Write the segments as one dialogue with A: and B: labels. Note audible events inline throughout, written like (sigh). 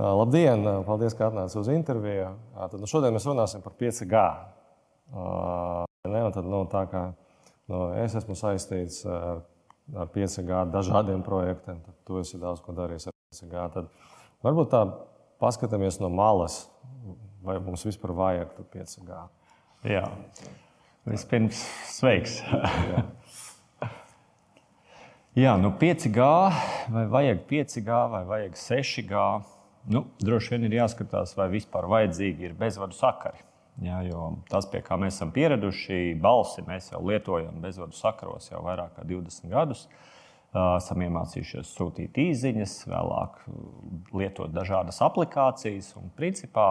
A: Labdien! Paldies, ka atnācāt uz interviju. Tad, nu, šodien mēs runāsim par 5G. Ne, tad, nu, tā kā nu, es esmu saistīts ar, ar 5G dažādiem projektiem, tad tu esi daudz ko darījis ar 5G. Tad varbūt tā paskatāmies no malas, vai mums vispār vajag 5G.
B: Jā, vispirms sveiks. Jā, (laughs) nu 5G, vai vajag 5G, vai vajag 6G. Nu, droši vien ir jāskatās, vai vispār vajadzīgi ir bezvadu sakari. Jā, jo tas, pie kā mēs esam pieraduši, balsi mēs jau lietojam bezvadu sakaros jau vairāk kā 20 gadus. Esam iemācījušies sūtīt īsiņas, vēlāk lietot dažādas aplikācijas. Un, principā,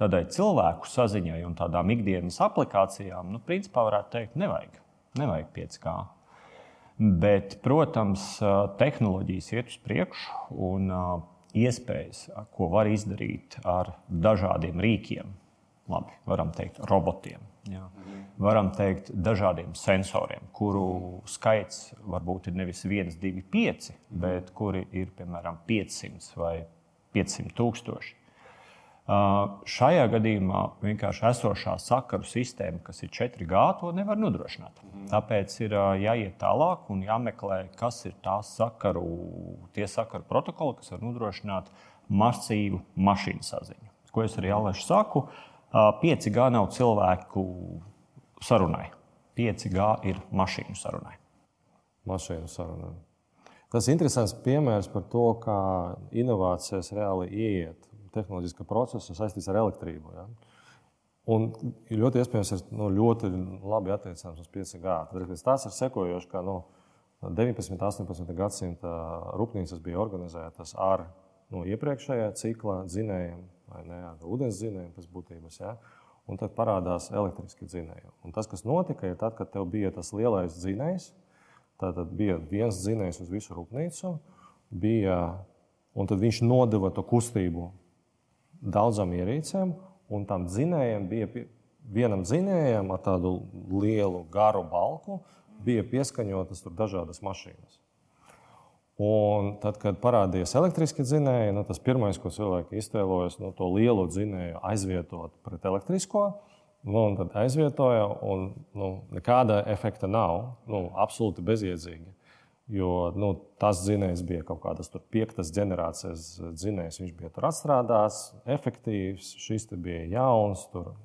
B: tādai cilvēku saziņai un tādām ikdienas aplikācijām, nu, principā varētu teikt, nevajag, nevajag 5G. Bet, protams, tehnoloģijas iet uz priekšu un iespējas, ko var izdarīt ar dažādiem rīkiem. Labi, varam teikt, robotiem. Jā. Varam teikt, dažādiem sensoriem, kuru skaits varbūt ir nevis 1, 2, 5, bet kuri ir piemēram 500 vai 500 tūkstoši. Šajā gadījumā vienkārši esošā sakaru sistēma, kas ir 4G, to nevar nodrošināt. Mhm. Tāpēc ir jāiet tālāk un jāmeklē, kas ir tās sakaru, tie sakaru protokoli, kas var nodrošināt masīvu mašīnu saziņu. Ko es arī Alēšu saku, 5G nav cilvēku sarunai. 5G ir mašīnu sarunai.
A: Mašīnu sarunai. Tas ir interesants piemērs par to, kā inovācijas reāli ieiet tehnoloģiska procesa saistīts ar elektrību. Ja? Un ļoti iespējams, ka nu, ļoti labi attiecams uz 5G. Tad tas ir sekojoši, ka nu, 19. un 18. gadsimta rūpnīcas bija organizētas ar no nu, iepriekšējā cikla dzinējiem, vai ne, ar ūdens dzinējiem pēc būtības. Ja? Un tad parādās elektriski dzinēji. Un tas, kas notika, ir tad, kad tev bija tas lielais dzinējs, tad bija viens dzinējs uz visu rūpnīcu, bija, un tad viņš nodeva to kustību daudzām ierīcēm, un tam dzinējam bija vienam dzinējam ar tādu lielu garu balku, bija pieskaņotas dažādas mašīnas. Un tad, kad parādījās elektriskie dzinēji, nu, tas pirmais, ko cilvēki iztēlojas, nu, to lielo dzinēju aizvietot pret elektrisko. Nu, tad aizvietoja, un nu, nekāda efekta nav. Nu, absolūti bezjēdzīgi. Jo nu, tas dzinējs bija kaut kādas piektas ģenerācijas dzinējs. Viņš bija tur atstrādāts, efektīvs. Šis bija jauns, tur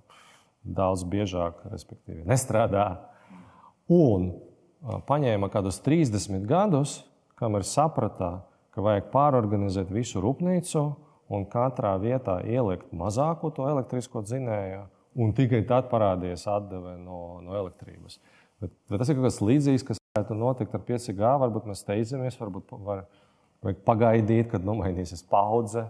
A: daudz biežāk, respektīvi, nestrādā. Un paņēma kādus 30 gadus, kamēr saprata, ka vajag pārorganizēt visu rūpnīcu un katrā vietā ielikt mazāko to elektrisko dzinēju, un tikai tad parādījās atdeve no, no elektrības. Bet, bet tas ir kaut kas līdzīgs, kas varētu notikt ar 5G. Varbūt mēs steidzamies, varbūt var, vajag pagaidīt, kad nomainīsies paudze.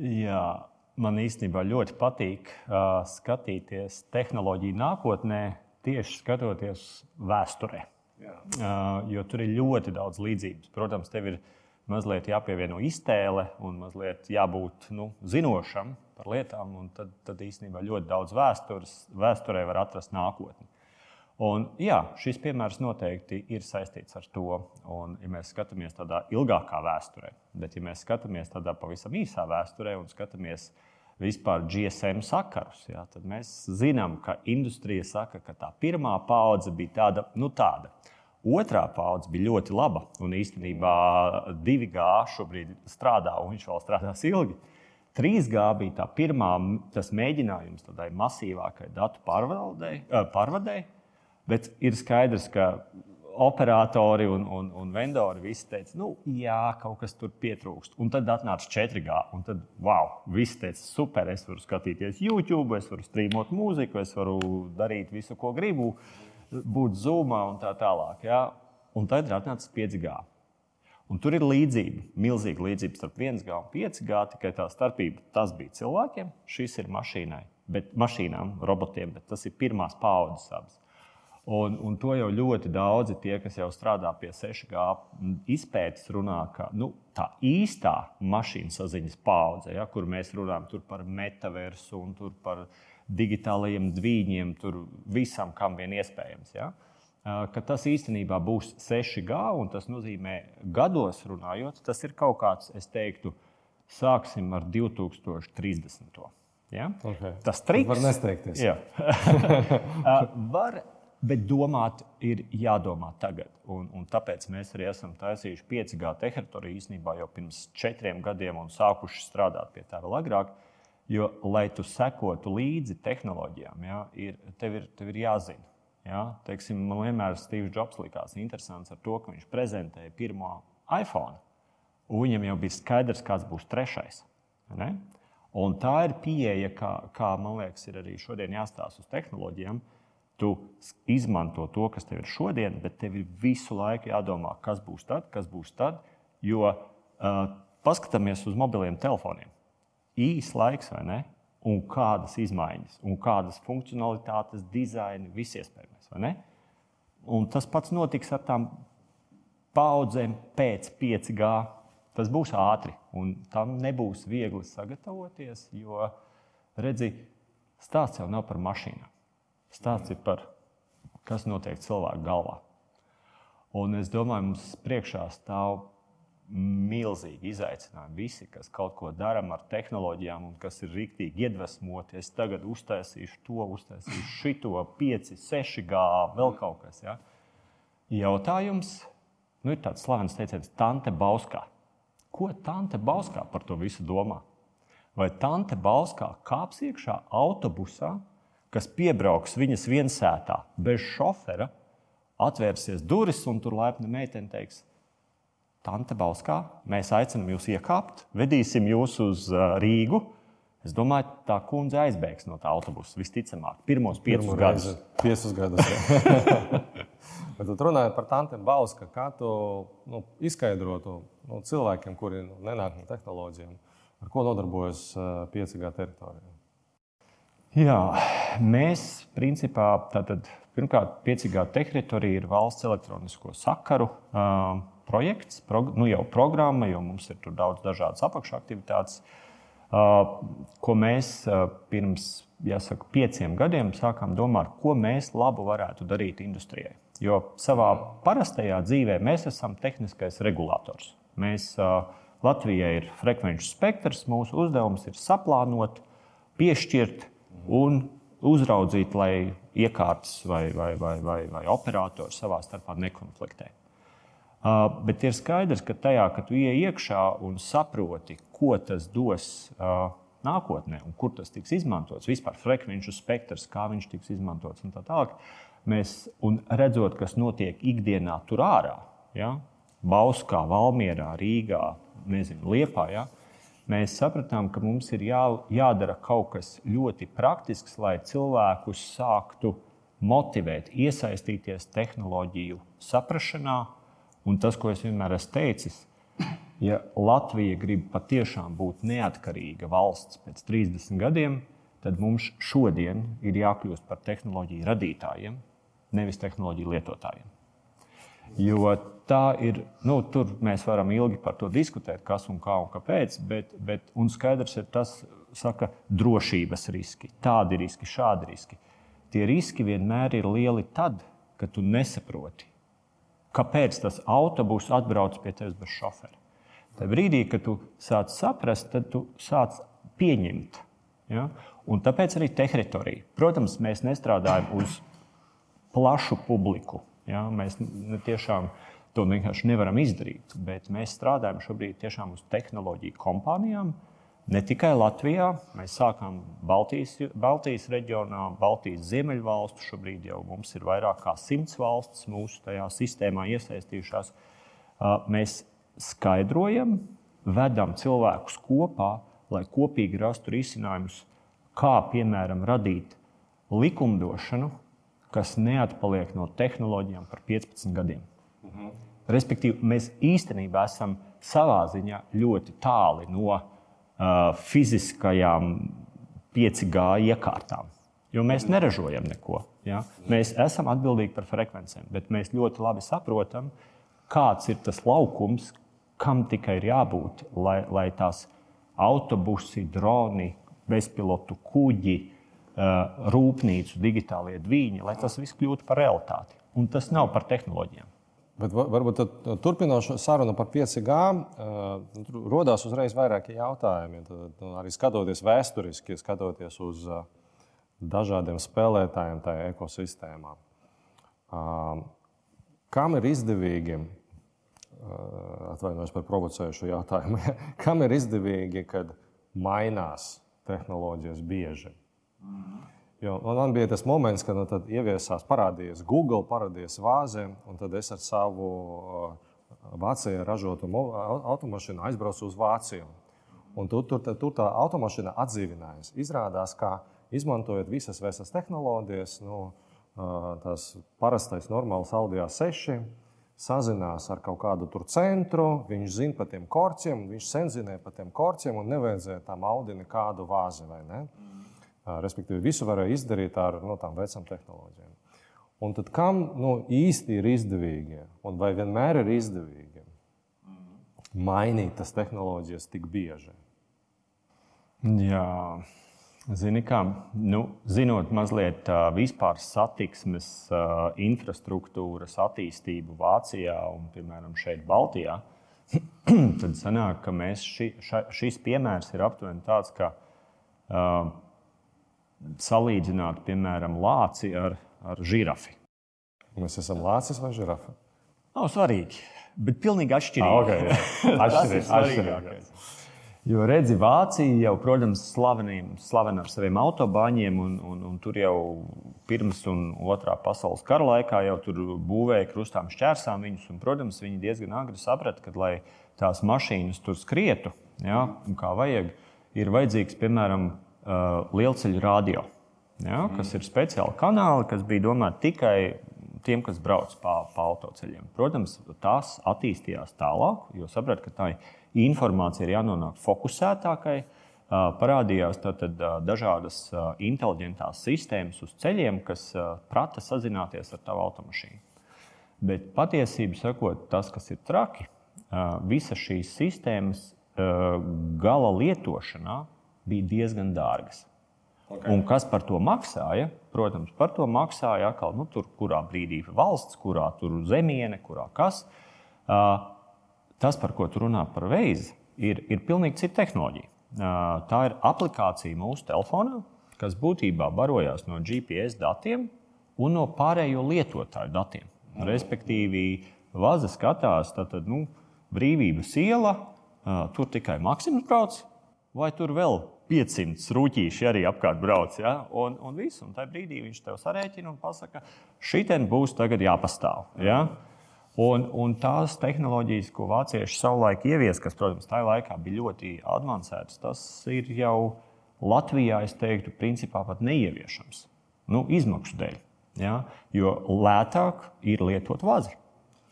B: Jā, man īstenībā ļoti patīk uh, skatīties tehnoloģiju nākotnē, tieši skatoties vēsturē. Uh, jo tur ir ļoti daudz līdzības. Protams, tev ir mazliet jāpievieno iztēle un mazliet jābūt nu, zinošam par lietām. Tad, tad īstenībā ļoti daudz vēstures, vēsturē var atrast nākotni. Un, jā, šis piemērs noteikti ir saistīts ar to. Un, ja mēs skatāmies tādā ilgākā vēsturē, bet ja mēs skatāmies tādā pavisam īsā vēsturē un skatāmies vispār GSM sakarus, jā, tad mēs zinām, ka industrija saka, ka tā pirmā paudze bija tāda, nu tāda. Otrā paudze bija ļoti laba, un īstenībā 2G šobrīd strādā, un viņš vēl strādās ilgi. 3G bija tā pirmā, tas mēģinājums tādai masīvākai datu pārvadēji, Bet ir skaidrs, ka operatori un, un, un vendori visi teica, nu, jā, kaut kas tur pietrūkst. Un tad atnāca 4G. Un tad, wow, viss teica, super, es varu skatīties YouTube, es varu streamot mūziku, es varu darīt visu, ko gribu, būt zumā un tā tālāk. Ja? Un tad ir atnācis 5G. Un tur ir līdzība, milzīga līdzība starp 1G un 5G. Tikai tā starpība tas bija cilvēkiem, šis ir mašīnai, bet mašīnām, robotiem, bet tas ir pirmās paudzes abas. Un, un to jau ļoti daudzi tie, kas jau strādā pie 6G izpētes, runā, ka nu, tā īstā mašīnu saziņas paudze, ja, kur mēs runājam par metaversu un par digitālajiem dviņiem, tur visam, kam vien iespējams. Ja, ka tas īstenībā būs 6G, un tas nozīmē, gados runājot, tas ir kaut kāds, es teiktu, sāksim ar 2030. Ja?
A: Okay.
B: Tas triks
A: var nesteigties.
B: Jā. (laughs) var, bet domāt ir jādomā tagad. Un, un tāpēc mēs arī esam taisījuši 5G teritoriju īstenībā jau pirms četriem gadiem un sākuši strādāt pie tā vēl agrāk. Jo, lai tu sekotu līdzi tehnoloģijām, ja, ir, tev, ir, tev ir jāzina. Ja? Teiksim, man vienmēr Steve's Jobs likās interesants ar to, ka viņš prezentēja pirmo iPhone. Viņam jau bija skaidrs, kāds būs trešais. Ne? Un tā ir pieeja, kā, kā man liekas, ir arī šodien jāstāsta uz tehnoloģijām. Tu izmanto to, kas tev ir šodien, bet tev ir visu laiku jādomā, kas būs tad, kas būs tad. Jo uh, paskatāmies uz mobiliem telefoniem. Īs laiks, vai ne? Un kādas izmaiņas, un kādas funkcionalitātes, dizaini, viss iespējamais. Un tas pats notiks ar tām paudzēm pēc 5G tas būs ātri un tam nebūs viegli sagatavoties. Jo, redzi, stāsts jau nav par mašīnām. Stāsts ir par kas notiek cilvēku galvā. Un es domāju, mums priekšā stāv milzīgi izaicinājumi. Visi, kas kaut ko darām ar tehnoloģijām un kas ir rīktīgi iedvesmoti, es tagad uztaisīšu to, uztaisīšu šito, 5, 6 gā, vēl kaut kas. Ja? Jautājums nu, ir tāds slavens teiciens, Tante Bauskā. Ko tante Bauskā par to visu domā? Vai tante Bauskā kāps iekšā autobusā, kas piebrauks viņas viensētā bez šofera, atvērsies durvis un tur laipni meitene teiks, Tante Bauskā, mēs aicinām jūs iekāpt, vedīsim jūs uz uh, Rīgu. Es domāju, tā kundze aizbēgs no tā autobusa visticamāk. Pirmos piecus gadus.
A: Piecus gadus (laughs) Bet tu runāji par tantiem Bauska, kā tu nu, izskaidrotu nu, cilvēkiem, kuri nu, nenāk no tehnoloģijām, ar ko nodarbojas 5G teritorijā?
B: Jā, mēs principā tātad, pirmkārt, 5G teritorija ir valsts elektronisko sakaru uh, projekts, prog nu, jau programma, jo mums ir daudz dažādas apakšaktivitātes, uh, ko mēs uh, pirms jāsaka, pieciem gadiem sākām domāt, ko mēs labu varētu darīt industrijai. Jo savā parastajā dzīvē mēs esam tehniskais regulators. Mēs, Latvijai ir frekvenču spektrs, mūsu uzdevums ir saplānot, piešķirt un uzraudzīt, lai iekārtas vai, vai, vai, vai, vai operatori savā starpā nekonfliktē. Uh, bet ir skaidrs, ka tajā, kad tu ienāc iekšā un saproti, ko tas dos uh, nākotnē un kur tas tiks izmantots, vispār frekvenču spektrs, kā viņš tiks izmantots un tā tālāk, Mēs, un redzot, kas notiek ikdienā tur ārā, ja, Bauskā, Valmjerā, Rīgā, nezinu, Liepā, ja, mēs sapratām, ka mums ir jā, jādara kaut kas ļoti praktisks, lai cilvēkus sāktu motivēt, iesaistīties tehnoloģiju saprāšanā. Un tas, ko es vienmēr esmu teicis, ja Latvija grib patiešām būt neatkarīga valsts pēc 30 gadiem, tad mums šodien ir jākļūst par tehnoloģiju radītājiem, nevis tehnoloģiju lietotājiem. Jo tā ir, nu, tur mēs varam ilgi par to diskutēt, kas un kā un kāpēc, bet, bet un skaidrs ir tas, saka, drošības riski, tādi riski, šādi riski. Tie riski vienmēr ir lieli tad, kad tu nesaproti, kāpēc tas autobus atbrauc pie tevis bez šofera. Tajā brīdī, kad tu sāc saprast, tad tu sāc pieņemt. Ja? Un tāpēc arī teritorija. Protams, mēs nestrādājam uz plašu publiku. Ja? Mēs tiešām to vienkārši nevaram izdarīt, bet mēs strādājam šobrīd tiešām uz tehnoloģiju kompānijām. Ne tikai Latvijā, mēs sākām Baltijas, Baltijas reģionā, Baltijas ziemeļvalstu. Šobrīd jau mums ir vairāk kā simts valstis mūsu tajā sistēmā iesaistījušās. Mēs skaidrojam, vedam cilvēkus kopā, lai kopīgi rastu risinājumus, kā piemēram radīt likumdošanu, kas neatpaliek no tehnoloģijām par 15 gadiem. Mhm. Respektīvi, mēs īstenībā esam savā ziņā ļoti tāli no uh, fiziskajām 5G iekārtām. Jo mēs neražojam neko. Ja? Mēs esam atbildīgi par frekvencēm, bet mēs ļoti labi saprotam, kāds ir tas laukums, kam tikai ir jābūt, lai, lai tās autobusi, droni, bezpilotu kuģi, Uh, rūpnīcu, digitālie dviņi, lai tas viss kļūtu par realitāti. Un tas nav par tehnoloģijām.
A: Bet varbūt turpinot sarunu par 5G, tur radās uzreiz vairāki jautājumi. Tad, nu, arī skatoties vēsturiski, skatoties uz dažādiem spēlētājiem tajā ekosistēmā. Kam ir izdevīgi, atvainojos par provocējušu jautājumu, (laughs) kam ir izdevīgi, kad mainās tehnoloģijas bieži? Mm. Jo man bija tas moments, kad nu, ieviesās, parādījās Google, parādījās vāze, un tad es ar savu uh, Vācijā ražotu automašīnu aizbraucu uz Vāciju. Un tur, tur, tur tā automašīna atdzīvinājās. Izrādās, ka izmantojot visas vēsas tehnoloģijas, nu, uh, tās parastais normāls Audi 6 sazinās ar kaut kādu centru, viņš zina par tiem korķiem, viņš sen zināja par tiem korķiem un nevajadzēja tam Audi nekādu vāzi. Respektīvi, visu varēja izdarīt ar no, tām vecām tehnoloģijām. Un tad kam nu, īsti ir izdevīgi, un vai vienmēr ir izdevīgi mainīt tas tehnoloģijas tik bieži?
B: Jā, zini, kā, nu, zinot mazliet vispār satiksmes infrastruktūras attīstību Vācijā un, piemēram, šeit Baltijā, (clears throat) tad sanāk, ka mēs ši, ša, šis piemērs ir aptuveni tāds, ka uh, salīdzināt, piemēram, lāci ar, ar žirafi.
A: Mēs esam lācis vai žirafa?
B: Nav svarīgi, bet pilnīgi atšķirīgi. Ah,
A: okay, (laughs) atšķirīgi, atšķirīgi.
B: Jo redzi, Vācija jau, protams, slavena ar saviem autobāņiem, un, un, un tur jau pirms un otrā pasaules kara laikā jau tur būvēja krustām šķērsām viņus. Un, protams, viņi diezgan agri saprata, ka, lai tās mašīnas tur skrietu, ja, kā vajag, ir vajadzīgs, piemēram, lielceļu radio, ja, kas ir speciāli kanāli, kas bija domāti tikai tiem, kas brauc pa, pa autoceļiem. Protams, tās attīstījās tālāk, jo sapratu, ka tā informācija ir jānonāk fokusētākai. Uh, parādījās tātad, uh, dažādas uh, inteliģentās sistēmas uz ceļiem, kas prata sazināties ar tavu automašīnu. Bet patiesībā sakot, tas, kas ir traki, visas šīs sistēmas gala lietošanā bija diezgan dārgas. Okay. Un kas par to maksāja? Protams, par to maksāja atkal, nu, tur, kurā brīdī valsts, kurā zemiene, kurā kas. Uh, tas, par ko tu runā par veizi, ir, ir pilnīgi cita tehnoloģija. Uh, tā ir aplikācija mūsu telefonā, kas būtībā barojās no GPS datiem un no pārējo lietotāju datiem. Mm. Respektīvi, Vaza skatās, tad nu, brīvības iela, uh, tur tikai Maksims brauc, vai tur vēl 500 rūtīši arī apkārt brauc. Ja? Un, un viss, un tajā brīdī viņš tev sarēķina un pasaka, šī ten būs tagad jāpastāv. Ja? Un, un tās tehnoloģijas, ko vācieši savulaik ievies, kas, protams, tajā laikā bija ļoti avansētas, tas ir jau Latvijā, es teiktu, principā pat neieviešams. Nu, izmaksu dēļ. Ja? Jo lētāk ir lietot vazi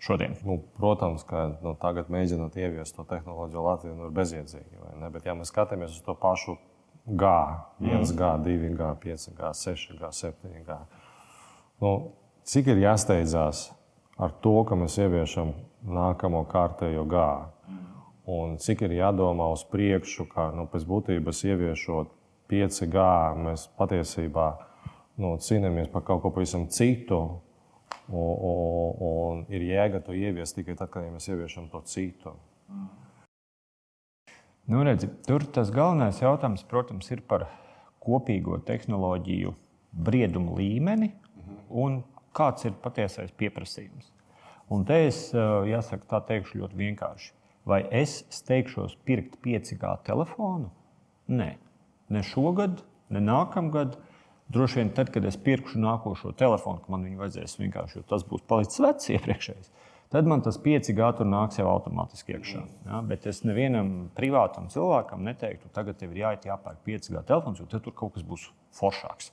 B: šodien?
A: Nu, protams, ka nu, tagad mēģinot ieviest to tehnoloģiju Latvijā, nu, ir bezjēdzīgi. Bet, ja mēs skatāmies uz to pašu G, 1G, 2G, 5G, 6G, 7G, nu, cik ir jāsteidzās ar to, ka mēs ieviešam nākamo kārtējo G? Un cik ir jādomā uz priekšu, ka nu, pēc būtības ieviešot 5G, mēs patiesībā nu, cīnāmies par kaut ko pavisam citu, Un, un, un ir jēga to ieviest tikai tad, kad ja mēs ieviešam to citu.
B: Nu, redzi, tur tas galvenais jautājums, protams, ir par kopīgo tehnoloģiju briedumu līmeni un kāds ir patiesais pieprasījums. Un te es jāsaka, tā teikšu ļoti vienkārši. Vai es steigšos pirkt 5G telefonu? Nē, ne šogad, ne nākamgad. Droši vien tad, kad es pirkšu nākošo telefonu, man viņu vajadzēs vienkārši, jo tas būs palicis vecs iepriekšējais, tad man tas 5G tur nāks jau automātiski iekšā. Ja? Bet es nevienam privātam cilvēkam neteiktu, tagad tev ir jāiet jāpērk 5G telefons, jo tur kaut kas būs foršāks.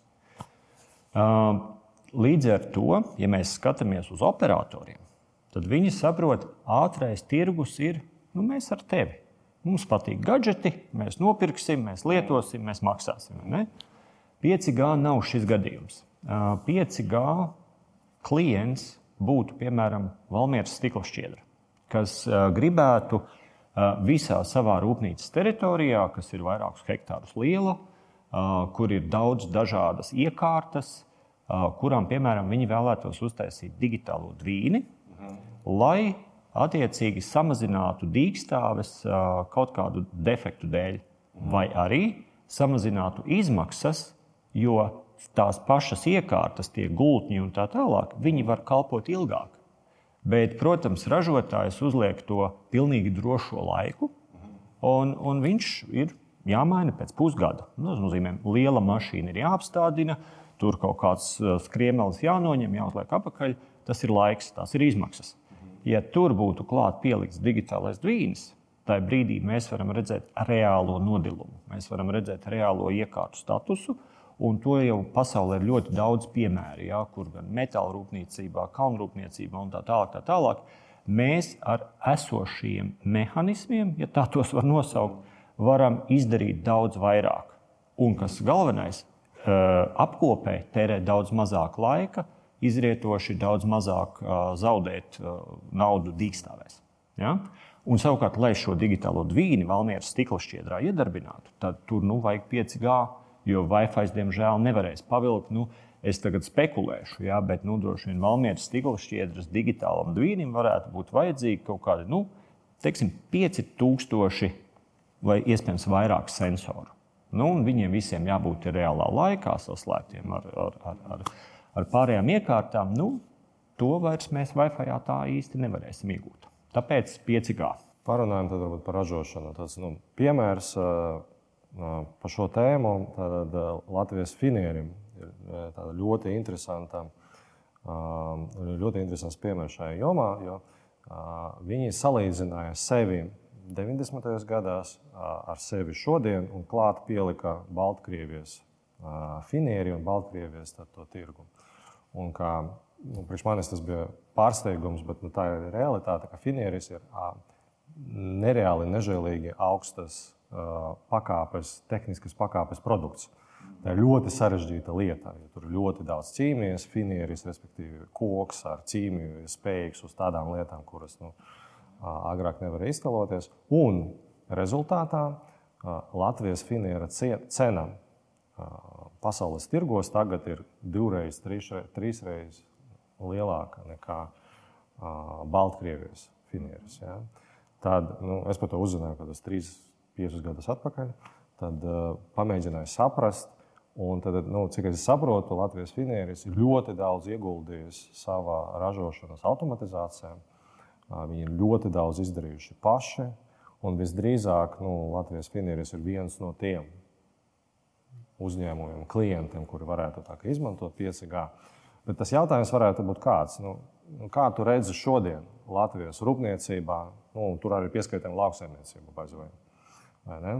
B: Līdz ar to, ja mēs skatāmies uz operatoriem, tad viņi saprot, ka ātrais tirgus ir nu, mēs ar tevi. Mums patīk gadgeti, mēs nopirksim, mēs lietosim, mēs maksāsim. Ne? 5G nav šis gadījums. 5G klients būtu piemēram Valmieras stikla šķiedra, kas gribētu visā savā rūpnīcas teritorijā, kas ir vairākus hektārus liela, kur ir daudz dažādas iekārtas, kurām, piemēram, viņi vēlētos uztaisīt digitālo dvīni, lai attiecīgi samazinātu dīkstāves kaut kādu defektu dēļ, vai arī samazinātu izmaksas, jo tās pašas iekārtas, tie gultņi un tā tālāk, viņi var kalpot ilgāk. Bet, protams, ražotājs uzliek to pilnīgi drošo laiku, un, un viņš ir jāmaina pēc pusgada. Nu, tas nozīmē, ka liela mašīna ir jāapstādina, tur kaut kāds skriemelis jānoņem, jāuzliek apakaļ. Tas ir laiks, tās ir izmaksas. Ja tur būtu klāts pielikts digitālais dvīnis, tajā brīdī mēs varam redzēt reālo nodilumu, mēs varam redzēt reālo iekārtu statusu. Un to jau pasaulē ir ļoti daudz piemēru, ja, kur gan metāla rūpniecībā, kalnrūpniecībā un tā tālāk. Tā tālāk mēs ar esošiem mehānismiem, ja tā tos var nosaukt, varam izdarīt daudz vairāk. Un kas galvenais, apkopē tērēt daudz mazāk laika, izrietoši daudz mazāk zaudēt naudu dīkstāvēs. Ja? Un savukārt, lai šo digitālo dvīni Valmieras stikla šķiedrā iedarbinātu, tad tur nu, vajag 5G, jo Wi-Fi diemžēl nevarēs pavilkt. Nu, es tagad spekulēšu, ja, bet nu, droši vien Valmieras stikla šķiedras digitālam dvīnim varētu būt vajadzīgi kaut kādi nu, teiksim, 5000 vai iespējams vairāk sensoru. Nu, viņiem visiem jābūt reālā laikā saslēgtiem ar, ar, ar, ar, ar pārējām iekārtām. Nu, to vairs mēs Wi-Fi tā īsti nevarēsim iegūt. Tāpēc 5G.
A: Parunājam par ražošanu. Tas nu, piemērs par šo tēmu tad, Latvijas finierim ir ļoti interesanta. Ļoti interesants piemērs šajā jomā, jo viņi salīdzināja sevi 90. gados ar sevi šodien un klāt pielika Baltkrievijas finieri un Baltkrievijas tirgu. Un kā, nu, priekš manis tas bija pārsteigums, bet nu, tā ir realitāte, ka finieris ir nereāli nežēlīgi augstas pakāpes, tehniskas pakāpes produkts. Tā ir ļoti sarežģīta lieta. Tur ir ļoti daudz ķīmijas, finieris, respektīvi koks ar ķīmiju, ir spējīgs uz tādām lietām, kuras nu, agrāk nevarēja iztēloties. Un rezultātā Latvijas finiera cena pasaules tirgos tagad ir divreiz, trīsreiz lielāka nekā Baltkrievijas finieris. Ja? Tad nu, es par to uzzināju, kad tas trīs, piecus gadus atpakaļ. Tad uh, pamēģināju saprast, un tad, nu, cik es saprotu, Latvijas finieris ir ļoti daudz ieguldījis savā ražošanas automatizācijā. Viņi ir ļoti daudz izdarījuši paši. Un visdrīzāk nu, Latvijas finieris ir viens no tiem uzņēmumiem, klientiem, kuri varētu izmantot 5G. Bet tas jautājums varētu būt kāds. Nu, nu kā tu redzi šodien Latvijas rūpniecībā, nu, tur arī pieskaitām lauksaimniecību, vai ne?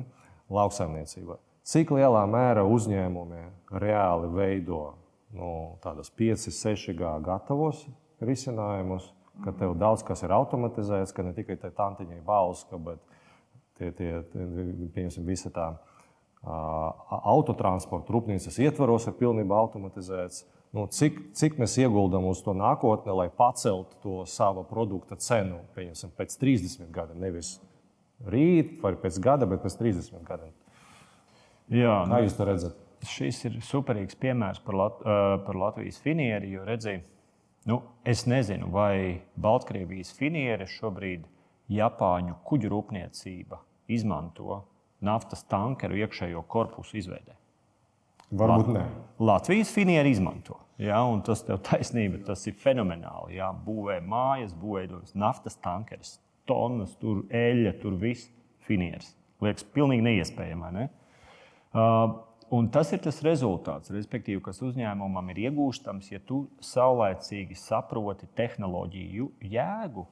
A: Lauksaimniecība. Cik lielā mērā uzņēmumi reāli veido nu, tādas 5, 6G gatavos risinājumus, ka tev daudz kas ir automatizēts, ka ne tikai tā tantiņa ir balska, bet tie, tie, tie visa tā autotransporta rūpnīcas ietvaros ir pilnībā automatizēts. Nu, cik, cik mēs ieguldām uz to nākotnē, lai paceltu to savu produkta cenu pēc 30 gadiem? Nevis rīt vai pēc gada, bet pēc 30 gadiem.
B: Jā,
A: Kā jūs to redzat?
B: Šis ir superīgs piemērs par, Lat par Latvijas finieri, jo redzēju, Nu, es nezinu, vai Baltkrievijas finiere šobrīd Japāņu kuģu rūpniecība izmanto naftas tankeru iekšējo korpusu izveidē.
A: Varbūt ne.
B: Latvijas finieri izmanto. Ja, tas tev taisnība, tas ir fenomenāli. Ja, būvē mājas, būvē naftas tankeris, tonnas, tur eļļa, tur viss finieris. Liekas, pilnīgi neiespējami. Ne? Uh, Un tas ir tas rezultāts, respektīvi, kas uzņēmumam ir iegūstams, ja tu saulēcīgi saproti tehnoloģiju jēgu.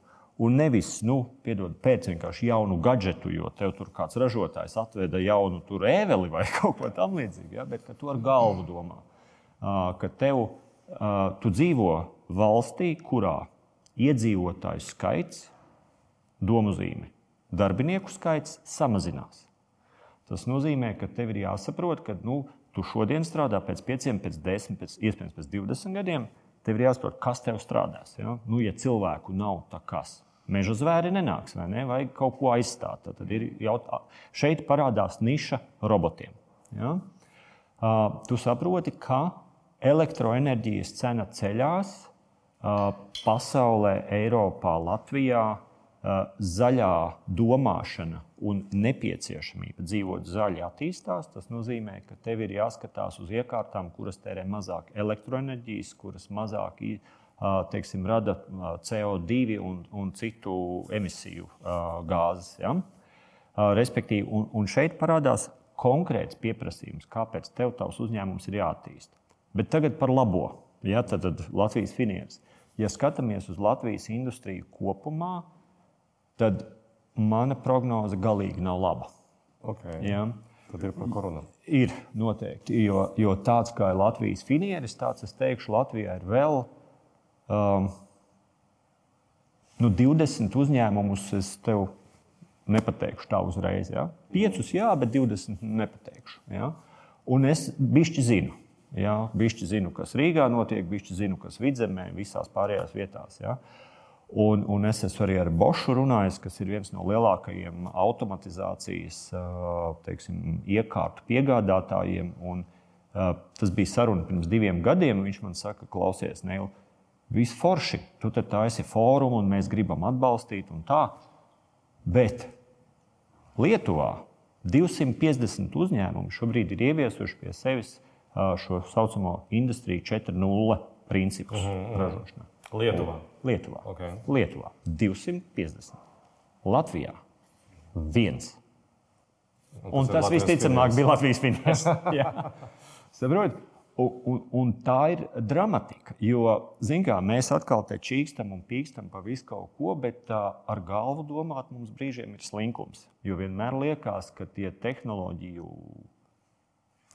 B: Un nevis, nu, piedod, pēc vienkārši jaunu gadgetu, jo tev tur kāds ražotājs atveda jaunu ēveli vai (laughs) kaut ko tamlīdzīgu, ja? bet tu ar galvu domā, ka tev, tu dzīvo valstī, kurā iedzīvotāju skaits, domu zīme, darbinieku skaits samazinās. Tas nozīmē, ka tev ir jāsaprot, ka nu, tu šodien strādā pēc 5, pēc 10, pēc, iespējams pēc 20 gadiem. Tev ir jāsaprot, kas tev strādās. Ja, nu, ja cilvēku nav, tad kas? Meža zvēri nenāks, vai ne? Vajag kaut ko aizstāt. Tad ir jautā... šeit parādās niša robotiem. Ja? Uh, tu saproti, ka elektroenerģijas cena ceļās pasaulē, Eiropā, Latvijā zaļā domāšana un nepieciešamība dzīvot zaļi attīstās, tas nozīmē, ka tev ir jāskatās uz iekārtām, kuras tērē mazāk elektroenerģijas, kuras mazāk teiksim, rada CO2 un, un citu emisiju gāzes. Ja? Respektīvi, un, un šeit parādās konkrēts pieprasījums, kāpēc tev tavs uzņēmums ir jāattīst. Bet tagad par labo. Ja, tad, tad Latvijas finieris. Ja skatāmies uz Latvijas industriju kopumā, tad mana prognoze galīgi nav laba.
A: Okay.
B: Ja?
A: Tad ir par koronu.
B: Ir noteikti. Jo, jo tāds kā ir Latvijas finieris, tāds es teikšu, Latvijā ir vēl um, nu, 20 uzņēmumus. Es tev nepateikšu tā uzreiz. Ja? 5, jā, bet 20 nepateikšu. Ja? Un es bišķi zinu. Ja? Bišķi zinu, kas Rīgā notiek, bišķi zinu, kas Vidzemē, visās pārējās vietās. Ja? Un, un es esmu arī ar Bošu runājis, kas ir viens no lielākajiem automatizācijas teiksim, iekārtu piegādātājiem. Un, tas bija saruna pirms diviem gadiem. Viņš man saka, klausies, Neil, viss forši, tu te taisi fórumu un mēs gribam atbalstīt un tā. Bet Lietuvā 250 uzņēmumu šobrīd ir ieviesuši pie sevis šo tā saucamo Industriju 4.0 principu uh -huh. ražošanā.
A: Lietuvā.
B: Lietuvā.
A: Okay.
B: Lietuvā 250. Latvijā viens. Un, un tas, tas visticamāk bija Latvijas finanses. (laughs) Saprotiet? Un, un, un tā ir dramatika. Jo, kā, mēs atkal te čīkstam un pīkstam par visu kaut ko, bet uh, ar galvu domāt mums brīžiem ir slinkums. Jo vienmēr liekas, ka tie tehnoloģiju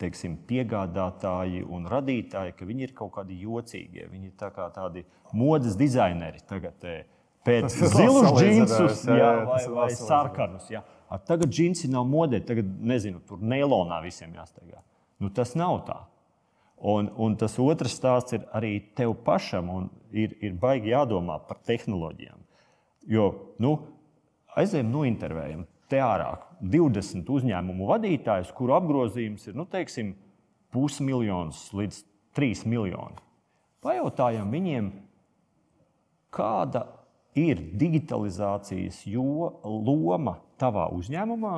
B: teiksim, piegādātāji un radītāji, ka viņi ir kaut kādi jocīgie. Viņi ir tā kā tādi modes dizaineri. Tagad, Pēc zilus džinsus, jā, jā, vai, vai sarkanus. Jā. Ar tagad džinsi nav modē, tagad nezinu, tur neilonā visiem jāsteigā. Nu, tas nav tā. Un, un tas otrs stāsts ir arī tev pašam, un ir, ir baigi jādomā par tehnoloģijām. Jo nu, aizējām, nointervējam te ārā 20 uzņēmumu vadītājus, kuru apgrozījums ir nu, teiksim, pusmiljons līdz 3 miljoni. Pajautājam viņiem, kāda ir digitalizācijas jo, loma tavā uzņēmumā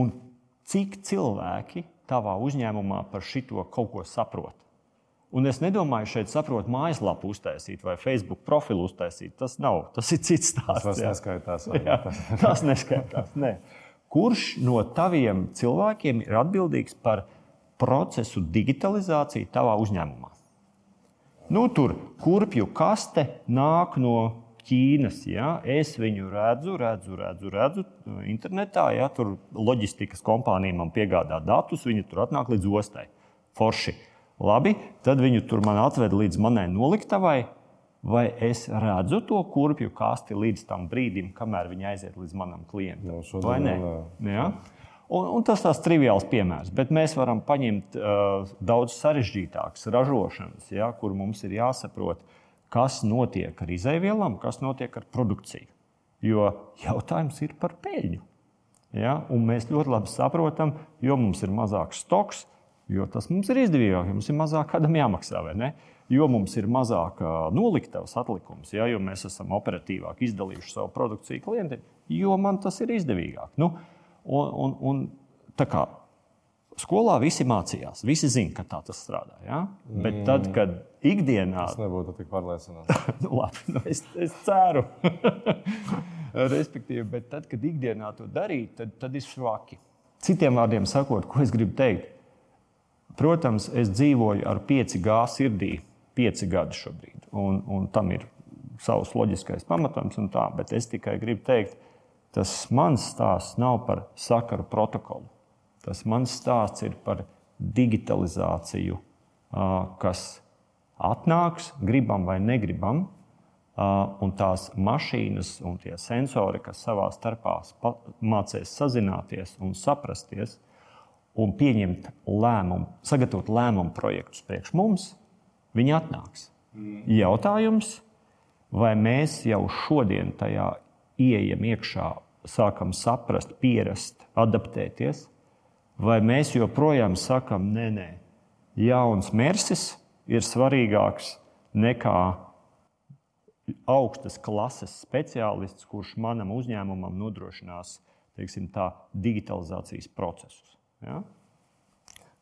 B: un cik cilvēki tavā uzņēmumā par šito kaut ko saprot. Un es nedomāju, šeit saprot mājaslapu uztaisīt vai Facebook profilu uztaisīt. Tas nav, tas ir cits stāsts.
A: Tas neskaitās.
B: Jā, tas neskaitās. Ne. Kurš no taviem cilvēkiem ir atbildīgs par procesu digitalizāciju tavā uzņēmumā? Nu, tur kurpju kaste nāk no Ķīnas. Ja? Es viņu redzu, redzu, redzu, redzu internetā. Ja? Tur loģistikas kompānija man piegādā datus, viņi tur atnāk līdz ostai. Forši. Labi, tad viņu tur man atveda līdz manai noliktavai. Vai es redzu to kurpju kasti līdz tam brīdim, kamēr viņi aiziet līdz manam klientam?
A: No,
B: Vai ne? Ja? Un, un tas ir triviāls piemērs, bet mēs varam paņemt uh, daudz sarežģītākas ražošanas, ja, kur mums ir jāsaprot, kas notiek ar izēvielām, kas notiek ar produkciju. Jo jautājums ir par peļņu. Ja? Un mēs ļoti labi saprotam, jo mums ir mazāks stoks, jo tas mums ir izdevīgāk, jo mums ir mazāk kādam jāmaksā. Jo mums ir mazāk noliktavas atlikums, ja? jo mēs esam operatīvāk izdalījuši savu produkciju klientiem, jo man tas ir izdevīgāk. Nu, un, un, un, kā, Skolā visi mācījās, visi zina, ka tā tas strādā. Ja? Bet tad, mm. kad ikdienā.
A: Tas nebūtu tik pārliecinoši. (laughs)
B: nu, labi, nu es, es ceru. (laughs) Respektīvi, bet tad, kad ikdienā to darīt, tad, tad ir švaki. Citiem vārdiem sakot, ko es gribu teikt. Protams, es dzīvoju ar 5G sirdī, 5 gadus šobrīd, un, un tam ir savs loģiskais pamatojums, tā, bet es tikai gribu teikt, tas mans stāsts nav par sakaru protokolu. Tas mans stāsts ir par digitalizāciju, kas atnāks, gribam vai negribam. Un tās mašīnas un tie sensori, kas savā starpā mācīs sazināties un saprasties un pieņemt lēmumu, sagatavot lēmumu projektus priekš mums, viņi atnāks. Mm. Jautājums, vai mēs jau šodien tajā ieejam iekšā, sākam saprast, pierast, adaptēties, vai mēs joprojām sakām, nē, nē, jauns mersis ir svarīgāks nekā augstas klases speciālists, kurš manam uzņēmumam nodrošinās teiksim, tā, digitalizācijas procesus. Ja?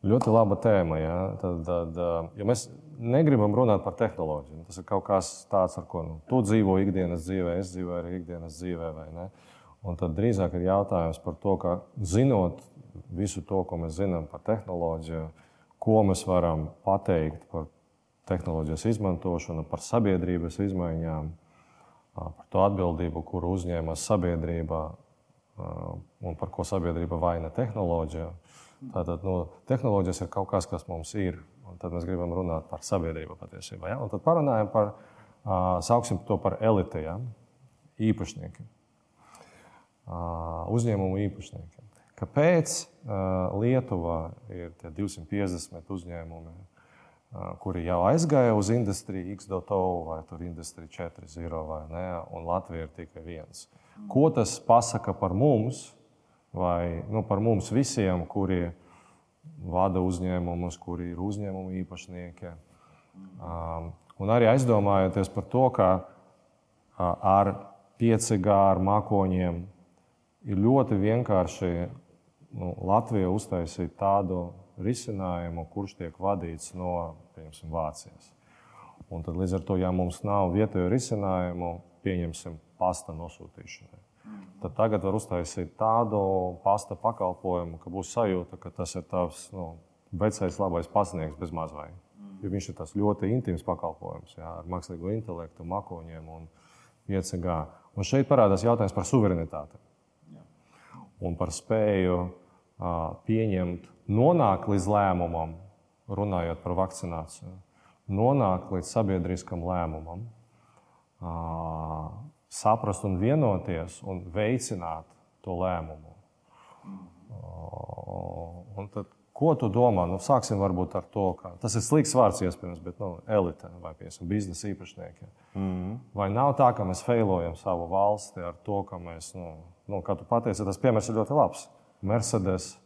A: Ļoti laba tēma. Ja? Tad, tad, ja mēs negribam runāt par tehnoloģiju, tas ir kaut kas tāds, ar ko nu, tu dzīvo ikdienas dzīvē, es dzīvoju arī ikdienas dzīvē. Un tad drīzāk ir jautājums par to, ka zinot visu to, ko mēs zinām par tehnoloģiju, ko mēs varam pateikt par tehnoloģijas izmantošanu, par sabiedrības izmaiņām, par to atbildību, kuru uzņēmas sabiedrība un par ko sabiedrība vaina tehnoloģiju. Tātad nu, tehnoloģijas ir kaut kas, kas mums ir, tad mēs gribam runāt par sabiedrību patiesībā. Ja? Un tad parunājam par, sauksim to par elite, ja? īpašniekiem, uzņēmumu īpašniekiem. Kāpēc Lietuvā ir 250 uzņēmumi? kuri jau aizgāja uz industriju X.O. vai Industrija 4.0 vai ne, un Latvija ir tikai viens. Ko tas pasaka par mums, vai nu, par mums visiem, kuri vada uzņēmumus, kuri ir uzņēmumu īpašnieki? Um, un arī aizdomājoties par to, ka ar 5G, ar mākoņiem ir ļoti vienkārši nu, Latvija uztaisīt tādu risinājumu, kurš tiek vadīts no piemēram, Vācijas. Un tad, līdz ar to, ja mums nav vietējo risinājumu, pieņemsim pasta nosūtīšanai. Tad tagad var uztaisīt tādu pasta pakalpojumu, ka būs sajūta, ka tas ir tavs nu, vecais labais pasniegs bez mazvai. Jo viņš ir tas ļoti intīms pakalpojums jā, ar mākslīgo intelektu, mākoņiem un 5G. Un šeit parādās jautājums par suverenitāti un par spēju uh, pieņemt nonāk līdz lēmumam, runājot par vakcināciju, nonāk līdz sabiedriskam lēmumam, saprast un vienoties un veicināt to lēmumu. Un tad, ko tu domā? Nu, sāksim varbūt ar to, ka tas ir slikts vārds, iespējams, bet nu, elite vai piemēram, biznesa īpašnieki. Mm -hmm. Vai nav tā, ka mēs failojam savu valsti ar to, ka mēs, nu, nu, kā tu pateici, tas piemērs ir ļoti labs. Mercedes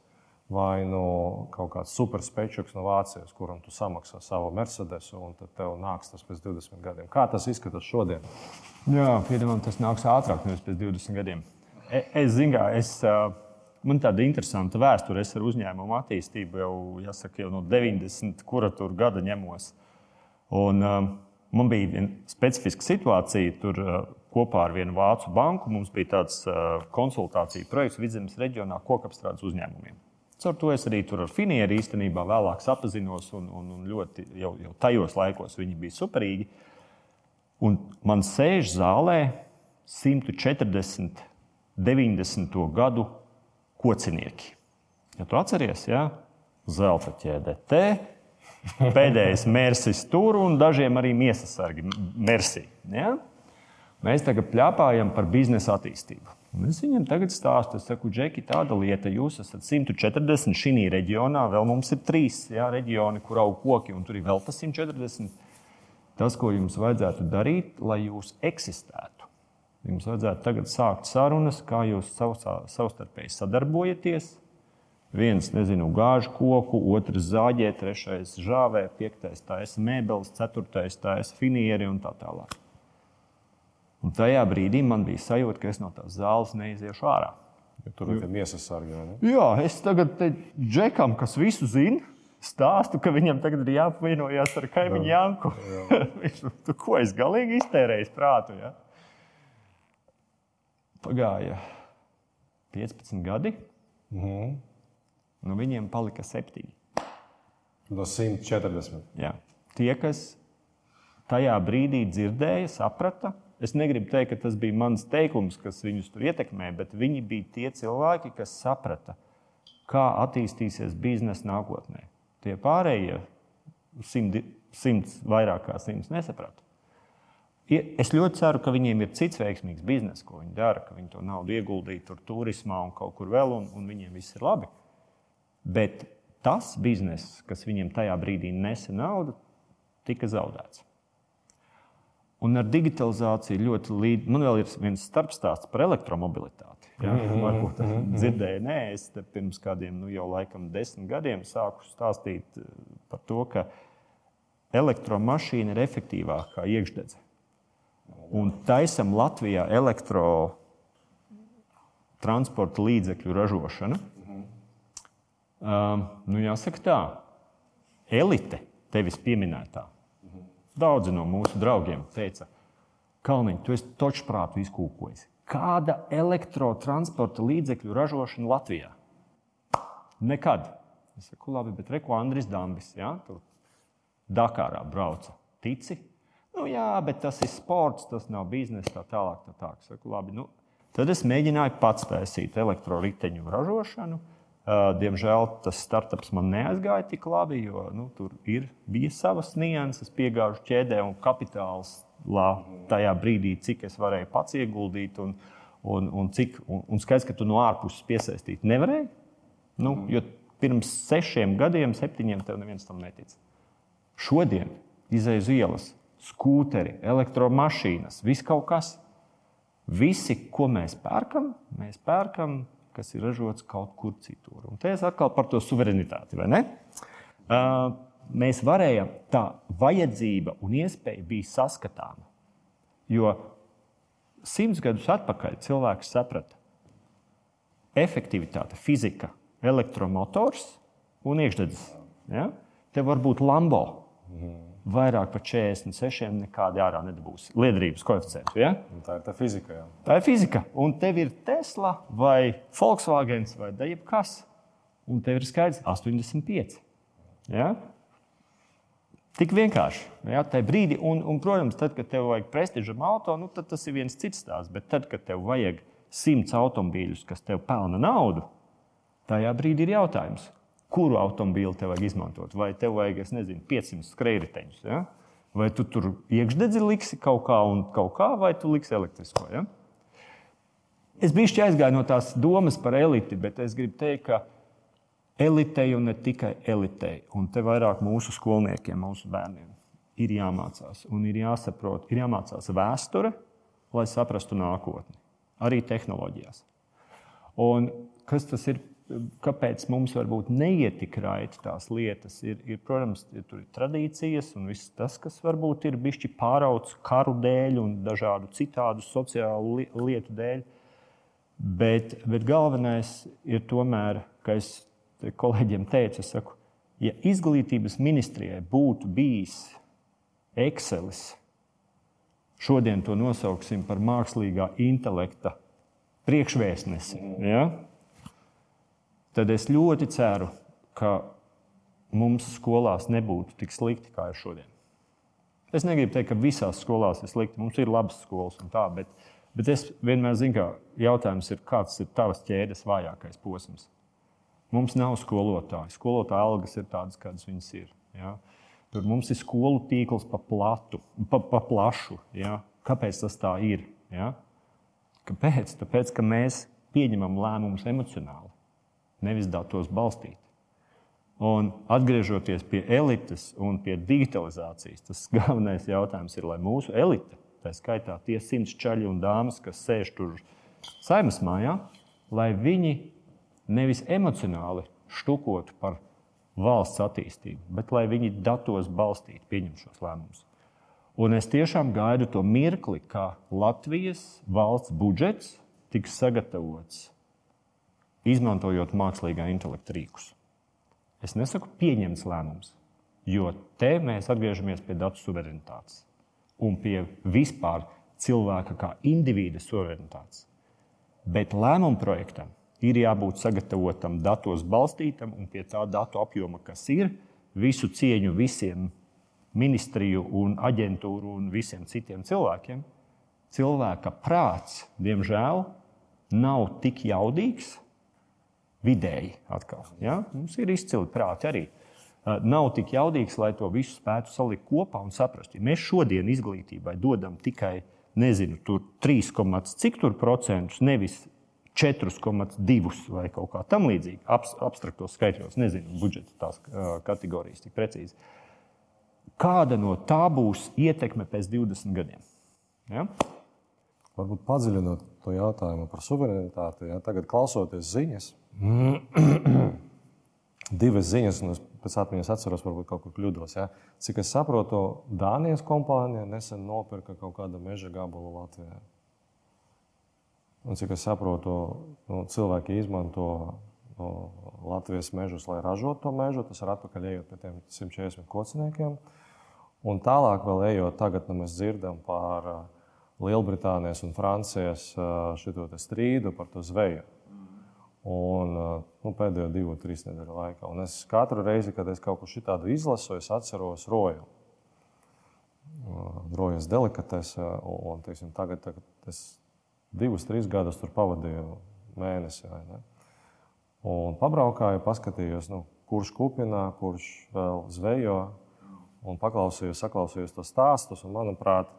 A: vai no kaut kāds superspečuks no Vācijas, kuram tu samaksā savu Mercedesu, un tad tev nāks tas pēc 20 gadiem. Kā tas izskatās šodien?
B: Jā, pieņemam, tas nāks ātrāk nevis pēc 20 gadiem. E, es zinu, es. Man tāda interesanta vēsture. Es ar uzņēmumu attīstību jau, jāsaka, jau no 90. kura tur gada ņemos. Un, uh, man bija viena specifiska situācija. Tur uh, kopā ar vienu vācu banku mums bija tāds uh, konsultāciju projekts Vidzemes reģionā kokapstrādes uzņēmumiem. Caur to es arī tur ar Finieru īstenībā vēlāk sapazinos, un, un, un ļoti jau, jau tajos laikos viņi bija superīgi. Un man sēž zālē 140, 90. gadu kocinieki. Ja tu atceries, ja? zelta ķēdē, pēdējais mērsis tur un dažiem arī miesas sargi mersī. Ja? Mēs tagad plāpājam par biznesa attīstību. Un es viņam tagad stāstu, es saku, Džeki, tāda lieta, jūs esat 140 šī reģionā, vēl mums ir trīs jā, reģioni, kur aug koki, un tur ir vēl tas 140. Tas, ko jums vajadzētu darīt, lai jūs eksistētu. Jums vajadzētu tagad sākt sarunas, kā jūs savstarpēji sadarbojaties. Viens, nezinu, gāž koku, otrs zāģē, trešais žāvē, piektais taisa mēbeles, ceturtais taisa finieri un tā tālāk. Un tajā brīdī man bija sajūta, ka es no tās zāles neiziešu ārā.
A: Ja tur ir miesas sargi.
B: Jā, es tagad džekam, kas visu zina, stāstu, ka viņam tagad ir jāapvienojas ar kaimiņu Janku. (laughs) Viņš tu ko es galīgi iztērēju prātu. Ja? Pagāja 15 gadi. Mm. Nu, viņiem palika 7.
A: No 140.
B: Jā. Tie, kas tajā brīdī dzirdēja, saprata, Es negribu teikt, ka tas bija mans teikums, kas viņus tur ietekmē, bet viņi bija tie cilvēki, kas saprata, kā attīstīsies biznesa nākotnē. Tie pārējie simti, simts, vairāk kā simts nesaprata. Es ļoti ceru, ka viņiem ir cits veiksmīgs bizness, ko viņi dara, ka viņi to naudu ieguldīja tur turismā un kaut kur vēl, un, un viņiem viss ir labi. Bet tas bizness, kas viņiem tajā brīdī nesa naudu, tika zaudēts. Un ar digitalizāciju ļoti līdzi. Man vēl ir viens starpstāsts par elektromobilitāti. Ja? Mm -hmm. Varbūt tas mm -hmm. dzirdēja, nē, es pirms kādiem, nu, jau laikam desmit gadiem sāku stāstīt eh, par to, ka elektromašīna ir efektīvāka kā iekšdedze. Un taisam Latvijā elektrotransporta līdzekļu ražošanu. Um, nu, jāsaka tā, elite, tevis pieminētā, daudzi no mūsu draugiem teica, Kalniņ, tu esi točprātu izkūkojis. Kāda elektrotransporta līdzekļu ražošana Latvijā? Nekad. Es saku, labi, bet reko Andris Dambis, ja, tur Dakārā brauca. Tici? Nu, jā, bet tas ir sports, tas nav biznesa, tā tālāk. Tā tālāk. Saku, labi, nu, tad es mēģināju pats taisīt elektroriteņu ražošanu. Diemžēl tas startups man neaizgāja tik labi, jo nu, tur ir, bija savas nianses, piegāžu ķēdē un kapitāls lā, tajā brīdī, cik es varēju pats ieguldīt. Un, un, un, cik, un, un skaidrs, ka tu no ārpuses piesaistīt nevarēji. Nu, jo pirms sešiem gadiem, septiņiem, tev neviens tam netic. Šodien izēju uz ielas, skūteri, elektromašīnas, viss kaut kas. Visi, ko mēs pērkam, mēs pērkam, kas ir ražots kaut kur citur. Un te es atkal par to suverenitāti. Uh, mēs varējām, tā vajadzība un iespēja bija saskatāma. Jo simts gadus atpakaļ cilvēks saprata, efektivitāte, fizika, elektromotors un iekšdedzes. Ja? Te var būt Lambo. Vairāk par 46 nekādi ārā nedabūs. Liederības koeficients. Ja?
A: Tā ir tā fizika. Jā.
B: Tā ir fizika. Un tev ir Tesla vai Volkswagen vai jebkas. Un tev ir skaidrs 85. Ja? Tik vienkārši. Ja, tajā brīdī, un, un, protams, tad, kad tev vajag prestižam auto, nu, tas ir viens cits stāsts. Bet tad, kad tev vajag simts automobīļus, kas tev pelna naudu, tajā brīdī ir jautājums, kuru automobīlu tev vajag izmantot. Vai tev vajag, es nezinu, 500 skrejriteņus. Ja? Vai tu tur iekšdedzi liksi kaut kā un kaut kā, vai tu liksi elektrisko. Ja? Es biju aizgājis no tās domas par eliti, bet es gribu teikt, ka elitei un ne tikai elitei, un te vairāk mūsu skolniekiem, mūsu bērniem, ir jāmācās un ir jāsaprot, ir jāmācās vēsture, lai saprastu nākotni, arī tehnoloģijās. Un kas tas ir? Kāpēc mums varbūt neiet tik raiti tās lietas? Ir, ir, protams, ir, tur ir tradīcijas un viss tas, kas varbūt ir bijis pārauts karu dēļ un dažādu citādu sociālu lietu dēļ. Bet, bet galvenais ir tomēr, ka es kolēģiem teicu, saku, ja izglītības ministrijai būtu bijis Excelis, šodien to nosauksim par mākslīgā intelekta priekšvēstnesi, ja? Tad es ļoti ceru, ka mums skolās nebūtu tik slikti, kā ir šodien. Es negribu teikt, ka visās skolās ir slikti. Mums ir labas skolas un tā, bet, bet es vienmēr zinu, ka jautājums ir, kāds ir tavs ķēdes vājākais posms. Mums nav skolotāju. Skolotāja algas ir tādas, kādas viņas ir. Ja? Tur mums ir skolu tīkls pa, platu, pa, pa plašu. Ja? Kāpēc tas tā ir? Ja? Kāpēc? Tāpēc, ka mēs pieņemam lēmumus emocionāli, nevis datos balstīt. Un atgriežoties pie elites un pie digitalizācijas, tas (laughs) galvenais jautājums ir, lai mūsu elite, tā skaitā tie simts čaļi un dāmas, kas sēž tur saimnes mājā, lai viņi nevis emocionāli štukotu par valsts attīstību, bet lai viņi datos balstītu, pieņem šos lēmumus. Un es tiešām gaidu to mirkli, kā Latvijas valsts budžets tiks sagatavots, izmantojot mākslīgā intelekta rīkus. Es nesaku pieņemts lēmums, jo te mēs atgriežamies pie datu suverenitātes un pie vispār cilvēka kā indivīda suverenitātes. Bet lēmumu projektam ir jābūt sagatavotam datos balstītam un pie tā datu apjoma, kas ir. Visu cieņu visiem ministriju un aģentūru un visiem citiem cilvēkiem. Cilvēka prāts, diemžēl, nav tik jaudīgs. Vidēji atkal. Ja? Mums ir izcili prāti arī. Nav tik jaudīgs, lai to visu spētu salikt kopā un saprast. Ja mēs šodien izglītībai dodam tikai nezinu, 3, cik tur procentus, nevis 4,2 vai kaut kā tamlīdzīga, abstraktos skaitļos, nezinu, budžeta tās kategorijas tik precīzi. Kāda no tā būs ietekme pēc 20 gadiem? Ja?
A: Varbūt padziļinot to jautājumu par suverenitāti, ja tagad klausoties ziņas, (clears throat) divas ziņas, un es pēc atmiņas atceros, varbūt kaut kur kļūdos. Ja? Cik es saprotu, Dānijas kompānija nesen nopirka kaut kādu meža gabalu Latvijā. Un cik es saprotu, nu, cilvēki izmanto nu, Latvijas mežus, lai ražotu to mežu. Tas ir atpakaļ ejot pie tiem 140 kociniekiem. Un tālāk, vēl ejot, tagad nu, mēs dzirdam par Lielbritānijas un Francijas strīdu par to zveju. Un, nu, pēdējo divu, trīs nedēļu laikā. Un es katru reizi, kad es kaut ko tādu izlasu, es atceros roju. Rojas delikatese, un teiksim, tagad, tagad es divus, trīs gadus tur pavadīju mēnesi. Un pabraukāju, paskatījos, nu, kurš kupinā, kurš vēl zvejo, un paklausījos, saklausījos tos stāstus. Un, manuprāt,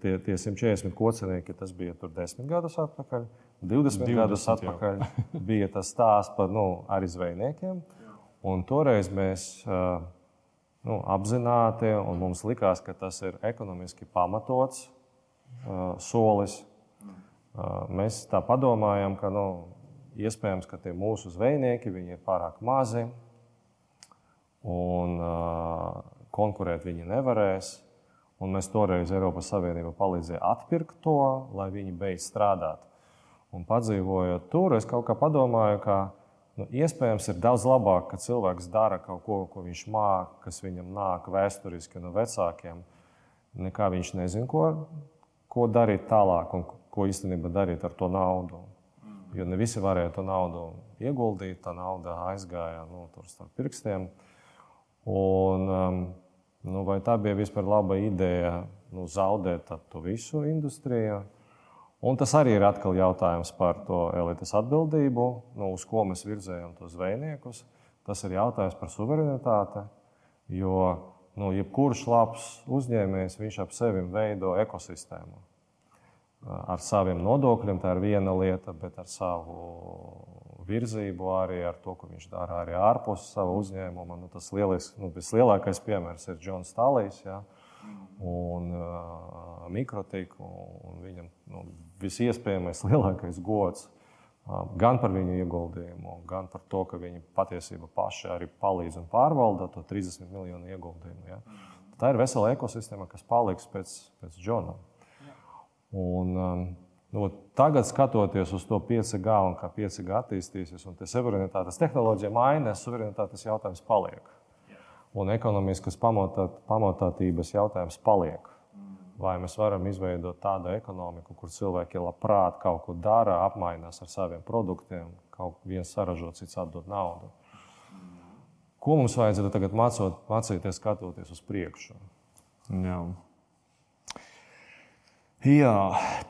A: tie, tie 140 kocinieki, tas bija tur desmit gadus atpakaļ. 20, 20 gadus atpakaļ jau. bija tas stāsts par nu, arī zvejniekiem. Un toreiz mēs nu, apzināti, un mums likās, ka tas ir ekonomiski pamatots solis. Mēs tā padomājam, ka nu, iespējams, ka tie mūsu zvejnieki ir pārāk mazi un konkurēt viņi nevarēs. Un mēs toreiz Eiropas Savienība palīdzēja atpirkt to, lai viņi beidz strādāt. Un padzīvojot tur, es kaut kā padomāju, ka nu, iespējams ir daudz labāk, ka cilvēks dara kaut ko, ko viņš māca, kas viņam nāk vēsturiski no vecākiem, nekā viņš nezina, ko, ko darīt tālāk un ko īstenībā darīt ar to naudu. Jo ne visi varēja to naudu ieguldīt, tā nauda aizgāja nu, starp pirkstiem. Un, um, nu, vai tā bija vispār laba ideja nu, zaudēt to visu industrijā? Un tas arī ir atkal jautājums par to elites atbildību, nu, uz ko mēs virzējam tos zvejniekus. Tas ir jautājums par suverenitāti, jo nu, jebkurš labs uzņēmējs viņš ap sevi veido ekosistēmu. Ar saviem nodokļiem tā ir viena lieta, bet ar savu virzību arī ar to, ko viņš dara arī ārpus sava uzņēmuma. Nu, tas lielis, nu, vislielākais piemērs ir Džons Stalīs. Ja? un uh, mikrotiku. Un viņam nu, visiespējamais (laughs) lielākais gods uh, gan par viņu ieguldījumu, gan par to, ka viņi patiesībā paši arī palīdz un pārvalda to 30 miljonu ieguldījumu. Ja? Tā ir vesela ekosistēma, kas paliks pēc, pēc Džona. Un, um, nu, tagad, skatoties uz to 5G un kā 5G attīstīsies, un tas suverenitātes tehnoloģija mainās, suverenitātes jautājums paliek un ekonomiskas pamotāt, pamatātības jautājums paliek. Vai mēs varam izveidot tādu ekonomiku, kur cilvēki labprāt kaut ko dara, apmainās ar saviem produktiem, kaut viens saražot, cits atdod naudu. Ko mums vajadzētu tagad mācot, mācīties, skatoties uz priekšu?
B: Jā. Jā,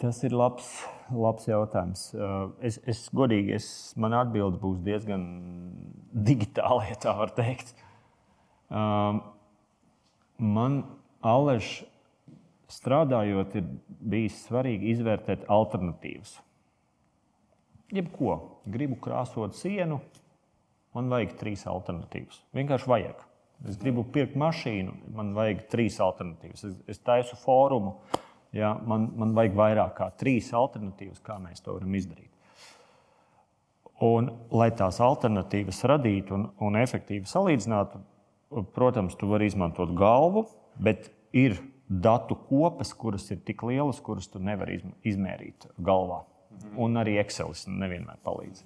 B: tas ir labs, labs jautājums. Es, es godīgi, es, man atbilde būs diezgan digitāla, ja tā var teikt. Man Aleša strādājot, ir bijis svarīgi izvērtēt alternatīvas. Jebko, gribu krāsot sienu, man vajag trīs alternatīvas. Vienkārši vajag. Es gribu pirkt mašīnu, man vajag trīs alternatīvas. Es, es taisu fórumu, ja, man, man vajag vairāk kā trīs alternatīvas, kā mēs to varam izdarīt. Un, lai tās alternatīvas radītu un, un efektīvi salīdzinātu, protams, tu vari izmantot galvu, bet ir datu kopas, kuras ir tik lielas, kuras tu nevari izmērīt galvā. Mhm. Un arī Excel nevienmēr palīdz.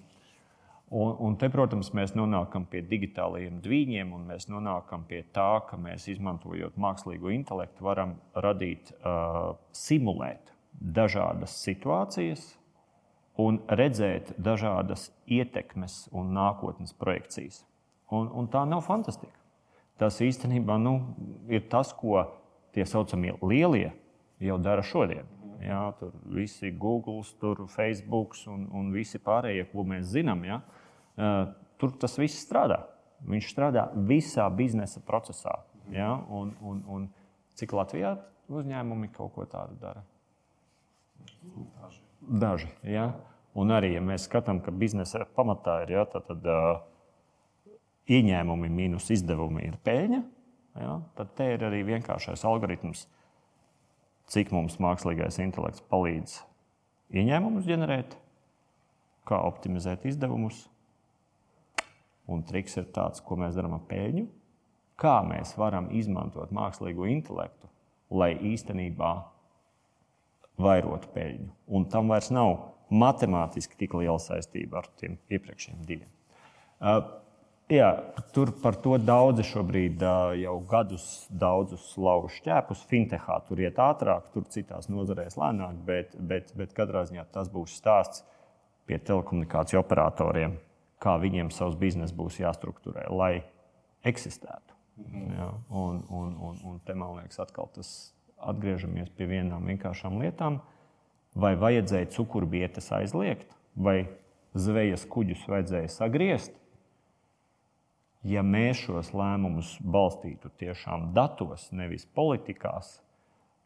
B: Un, un te, protams, mēs nonākam pie digitālajiem dviņiem, un mēs nonākam pie tā, ka mēs izmantojot mākslīgo intelektu, varam radīt, uh, simulēt dažādas situācijas un redzēt dažādas ietekmes un nākotnes projekcijas. Un, un tā nav fantastika tas īstenībā nu, ir tas, ko tie saucamie lielie jau dara šodien. Jā, tur visi Google, tur Facebook un, un visi pārējie, ko mēs zinām, jā, tur tas viss strādā. Viņš strādā visā biznesa procesā. Jā, un, un, un cik Latvijā uzņēmumi kaut ko tādu dara? Daži. Daži jā. Un arī, ja mēs skatām, ka biznesa pamatā ir jā, tā, tad, uh, ieņēmumi mīnus izdevumi ir peļņa, ja, tad te ir arī vienkāršais algoritms, cik mums mākslīgais intelekts palīdz ieņēmumus ģenerēt, kā optimizēt izdevumus. Un triks ir tāds, ko mēs darām ar peļņu, kā mēs varam izmantot mākslīgo intelektu, lai īstenībā vairotu peļņu. Un tam vairs nav matemātiski tik liela saistība ar tiem iepriekšējiem diviem. Jā, tur par to daudzi šobrīd jau gadus daudzus lauž šķēpus. Fintechā tur iet ātrāk, tur citās nozarēs lēnāk, bet, bet, bet katrā ziņā tas būs stāsts pie telekomunikāciju operatoriem kā viņiem savs bizness būs jāstrukturē, lai eksistētu. Mhm. Ja, un, un, un, un te man liekas, atkal tas atgriežamies pie vienām vienkāršām lietām. Vai vajadzēja cukurbietes aizliegt, vai zvejas kuģus vajadzēja sagriezt? Ja mēs šos lēmumus balstītu tiešām datos, nevis politikās,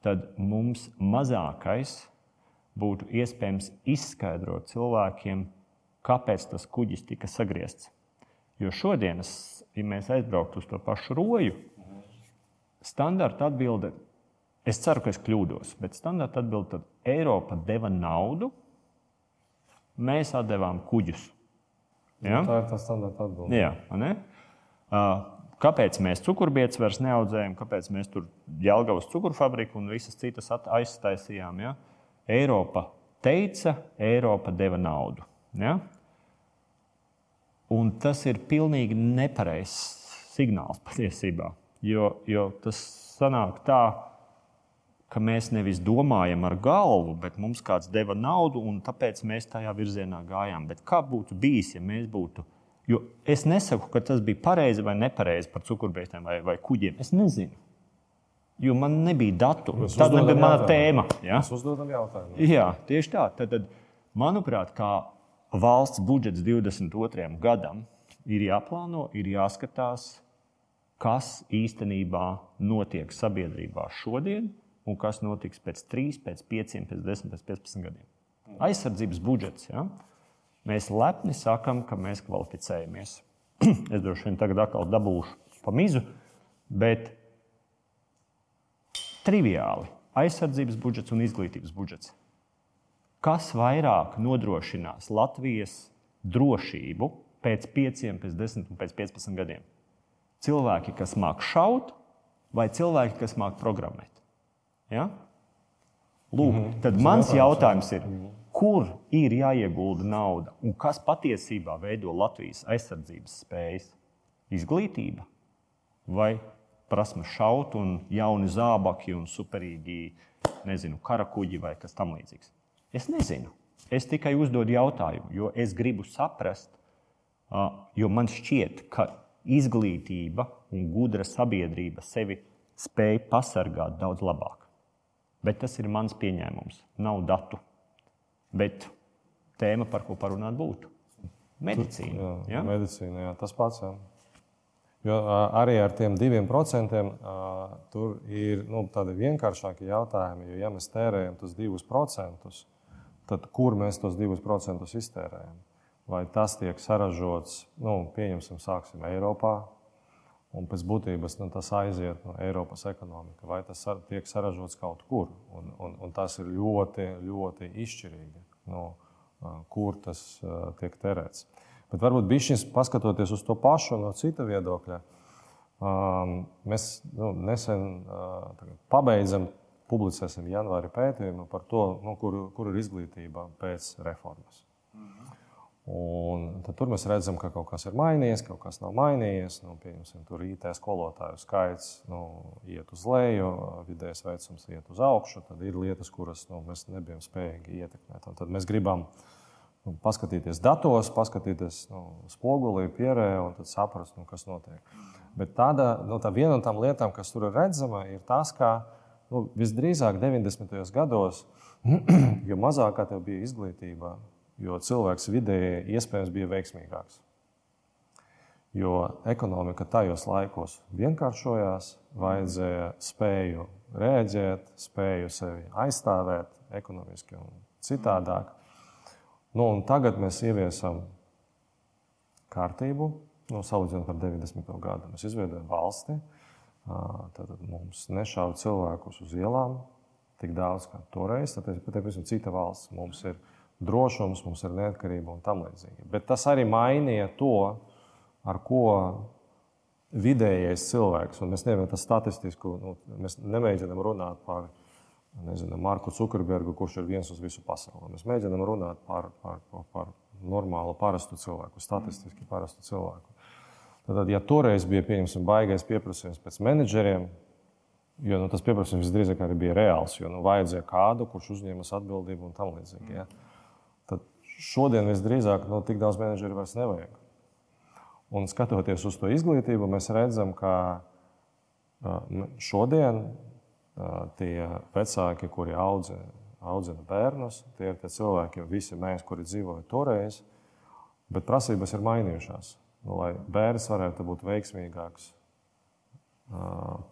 B: tad mums mazākais būtu iespējams izskaidrot cilvēkiem, kāpēc tas kuģis tika sagriezts. Jo šodien, ja mēs aizbrauktu uz to pašu roju, standarta atbilde, es ceru, ka es kļūdos, bet standarta atbilde tad Eiropa deva naudu, mēs atdevām kuģus.
A: Ja? Tā ir tā standarta atbilde.
B: Jā, ne? Kāpēc mēs cukurbietas vairs neaudzējam, kāpēc mēs tur Jālgavas cukurfabriku un visas citas aiztaisījām? Ja? Eiropa teica, Eiropa deva naudu. Ja? Un tas ir pilnīgi nepareizs signāls (laughs) patiesībā. Jo, jo tas sanāk tā, ka mēs nevis domājam ar galvu, bet mums kāds deva naudu, un tāpēc mēs tajā virzienā gājām. Bet kā būtu bijis, ja mēs būtu? Jo es nesaku, ka tas bija pareizi vai nepareizi par cukurbietēm vai, vai kuģiem. Es nezinu. Jo man nebija datu. Tā nebija mana tēma.
A: Ja? Mēs uzdodam jautājumu.
B: Jā, tieši tā. Tad, tad, manuprāt, kā valsts budžets 22. gadam ir jāplāno, ir jāskatās, kas īstenībā notiek sabiedrībā šodien un kas notiks pēc 3, pēc 5, pēc 10, pēc 15 gadiem. Aizsardzības budžets. Ja? Mēs lepni sakām, ka mēs kvalificējamies. (clears throat) es droši vien tagad atkal dabūšu pa mizu, bet triviāli aizsardzības budžets un izglītības budžets kas vairāk nodrošinās Latvijas drošību pēc 5, pēc 10 un pēc 15 gadiem? Cilvēki, kas māca šaut, vai cilvēki, kas māca programmēt? Ja? Lūk, -hmm. Tad mans jautājums ir, kur ir jāiegulda nauda un kas patiesībā veido Latvijas aizsardzības spējas? Izglītība vai prasme šaut un jauni zābaki un superīgi, nezinu, karakuģi vai kas tamlīdzīgs? Es nezinu. Es tikai uzdodu jautājumu, jo es gribu saprast, jo man šķiet, ka izglītība un gudra sabiedrība sevi spēj pasargāt daudz labāk. Bet tas ir mans pieņēmums. Nav datu. Bet tēma, par ko parunāt, būtu medicīna. Jā,
A: ja? medicīna jā, tas pats. Jā. Jo arī ar tiem diviem procentiem tur ir nu, tādi vienkāršāki jautājumi. Jo, ja mēs tērējam tos divus procentus, tad kur mēs tos 2% iztērējam? Vai tas tiek saražots, nu, pieņemsim, sāksim Eiropā, un pēc būtības nu, tas aiziet no Eiropas ekonomikas, vai tas tiek saražots kaut kur? Un, un, un tas ir ļoti, ļoti izšķirīgi, no, kur tas tiek terēts. Bet varbūt bišķiņš paskatoties uz to pašu no cita viedokļa, mēs nu, nesen pabeidzam publicēsim janvāri pētījumu par to, nu, kur, kur ir izglītība pēc reformas. Un tad mēs redzam, ka kaut kas ir mainījies, kaut kas nav mainījies. Nu, tur IT skolotāju skaits nu, iet uz leju, vidējais vecums iet uz augšu. Tad ir lietas, kuras nu, mēs nebijām spējīgi ietekmēt. Un tad mēs gribam nu, paskatīties datos, paskatīties nu, spogulī, pierē un saprast, nu, kas notiek. Bet tāda, nu, tā viena no tām lietām, kas tur ir redzama, ir tas, ka nu, visdrīzāk 90. gados, (clears throat) jo mazāk tev bija izglītība, jo cilvēks vidēji iespējams bija veiksmīgāks. Jo ekonomika tajos laikos vienkāršojās, vajadzēja spēju rēģēt, spēju sevi aizstāvēt ekonomiski un citādāk. Nu, un tagad mēs ieviesam kārtību, nu, salīdzinot ar 90. gadu. Mēs izveidojam valsti, Tad mums nešauja cilvēkus uz ielām tik daudz kā toreiz. Tad ir pavisam cita valsts. Mums ir drošums, mums ir neatkarība un tam līdzīgi. Bet tas arī mainīja to, ar ko vidējais cilvēks, un mēs nevienam tas statistisku, nu, mēs nemēģinām runāt par nezinu, Marku Zukerbergu, kurš ir viens uz visu pasauli. Mēs mēģinām runāt par, par, par, par normālu, parastu cilvēku, statistiski parastu cilvēku. Tad, ja toreiz bija pieņemsim, baigais pieprasījums pēc menedžeriem, jo nu, tas pieprasījums visdrīzāk arī bija reāls, jo nu, vajadzēja kādu, kurš uzņemas atbildību un tam līdzīgi. Ja? Šodien visdrīzāk nu, tik daudz menedžeru vairs nevajag. Un skatoties uz to izglītību, mēs redzam, ka šodien tie vecāki, kuri audzina, audzina bērnus, tie ir tie cilvēki, visi mēs, kuri dzīvoja toreiz, bet prasības ir mainījušās. Nu, lai bērns varētu būt veiksmīgāks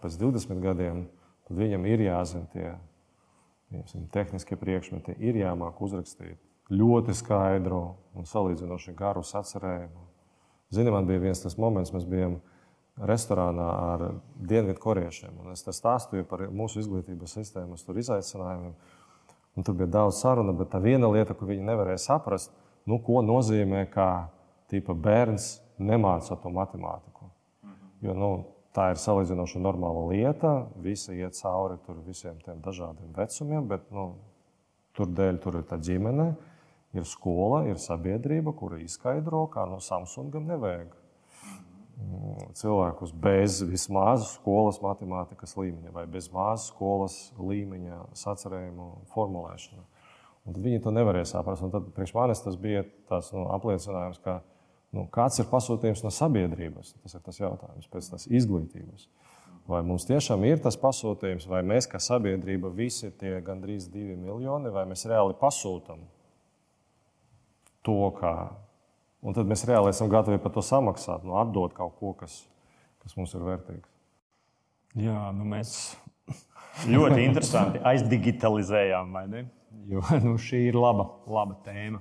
A: pēc 20 gadiem, tad viņam ir jāzina tie tehniskie priekšmeti, ir jāmāk uzrakstīt ļoti skaidru un salīdzinoši garu sacerējumu Zini, man bija viens tas moments, mēs bijām restorānā ar dienvidu korejiešiem. Es stāstīju par mūsu izglītības sistēmas izaicinājumiem. Un tur bija daudz sarunu, bet tā viena lieta, ko viņi nevarēja saprast, nu, ko nozīmē, ka tīpa, bērns nemāca to matemātiku. Jo, nu, tā ir salīdzinoši normāla lieta. Visi iet cauri visiem tiem dažādiem vecumiem, bet nu, tur dēļ tur ir tā ģimene. Ir skola, ir sabiedrība, kura izskaidro, kā no Samsungam nevajag mm, cilvēkus bez vismaz skolas matemātikas līmeņa vai bez mazas skolas līmeņa sacerējumu formulēšana. Un tad viņi to nevarēja saprast. Un tad priekš manis tas bija tāds nu, apliecinājums, ka nu, kāds ir pasūtījums no sabiedrības. Tas ir tas jautājums pēc tās izglītības. Vai mums tiešām ir tas pasūtījums, vai mēs, kā sabiedrība, visi tie gandrīz divi miljoni, vai mēs reāli pasūtām to, kā. Un tad mēs reāli esam gatavi par to samaksāt, nu, atdot kaut ko, kas, kas mums ir vērtīgs.
B: Jā, nu mēs (laughs) ļoti interesanti aizdigitalizējām, vai ne? Jo nu, šī ir laba, laba tēma.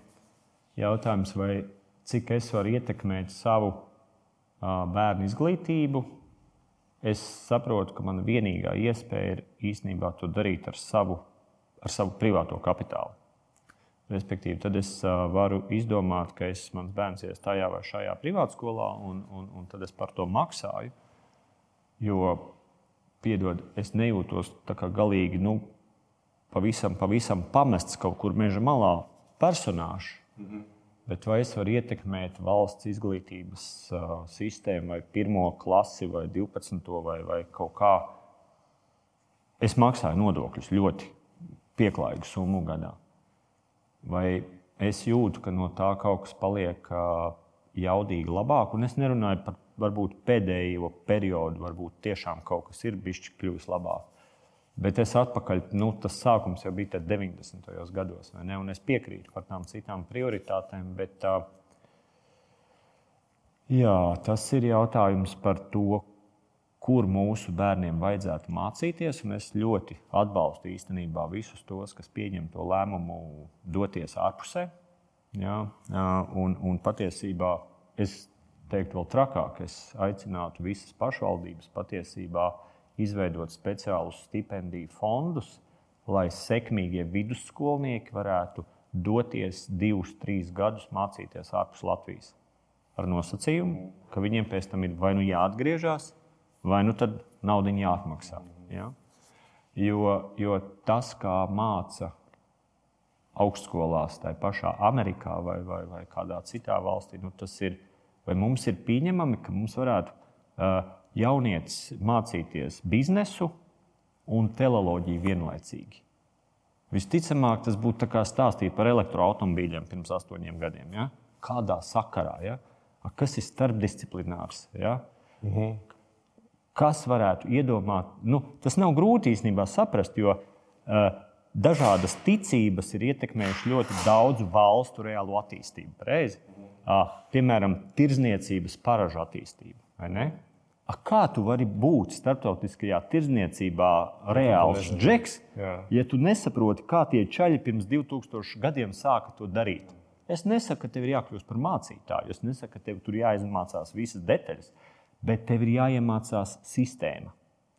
B: Jautājums, vai cik es varu ietekmēt savu uh, bērnu izglītību? Es saprotu, ka mana vienīgā iespēja ir īstenībā to darīt ar savu, ar savu privāto kapitālu. Respektīvi, tad es uh, varu izdomāt, ka es, mans bērns ies tajā vai šajā privātskolā, un, un, un tad es par to maksāju. Jo, piedod, es nejūtos galīgi nu, pavisam, pavisam pamests kaut kur meža malā personāžs. Mm -hmm. Bet vai es varu ietekmēt valsts izglītības uh, sistēmu, vai pirmo klasi, vai 12. vai, vai kaut kā? Es maksāju nodokļus ļoti pieklājīgu summu gadā. Vai es jūtu, ka no tā kaut kas paliek jaudīgi labāk? Un es nerunāju par varbūt pēdējo periodu, varbūt tiešām kaut kas ir bijis kļuvis labāk. Bet es atpakaļ, nu, tas sākums jau bija 90. gados, vai ne? Un es piekrītu par tām citām prioritātēm, bet jā, tas ir jautājums par to, kur mūsu bērniem vajadzētu mācīties. Es ļoti atbalstu īstenībā visus tos, kas pieņem to lēmumu doties ārpusē. Ja, un, un patiesībā es teiktu vēl trakāk, es aicinātu visas pašvaldības patiesībā izveidot speciālus stipendiju fondus, lai sekmīgie vidusskolnieki varētu doties divus, trīs gadus mācīties ārpus Latvijas. Ar nosacījumu, ka viņiem pēc tam ir vai nu jāatgriežas, vai nu tad naudu jāatmaksā. Ja? Jo, jo tas, kā māca augstskolās, tā pašā Amerikā vai, vai, vai kādā citā valstī, nu, tas ir, vai mums ir pieņemami, ka mums varētu uh, jaunietis mācīties biznesu un teleoloģiju vienlaicīgi. Visticamāk, tas būtu kā stāstīt par elektroautobīļiem pirms astoņiem gadiem. Ja? Kādā sakarā? Ja? Kas ir starpdisciplinārs? Ja? Mhm. Kas varētu iedomāt. Nu, tas nav grūti īstenībā saprast, jo uh, dažādas ticības ir ietekmējušas ļoti daudzu valstu reālo attīstību. Pareizi? Uh, piemēram, tirzniecības paražu attīstību. A, kā tu vari būt starptautiskajā tirzniecībā reāls džeks, ja tu nesaproti, kā tie čaļi pirms 2000 gadiem sāka to darīt? Es nesaku, ka tev ir jākļūst par mācītāju, es nesaku, ka tev tur jāizmācās visas detaļas bet tev ir jāiemācās sistēma.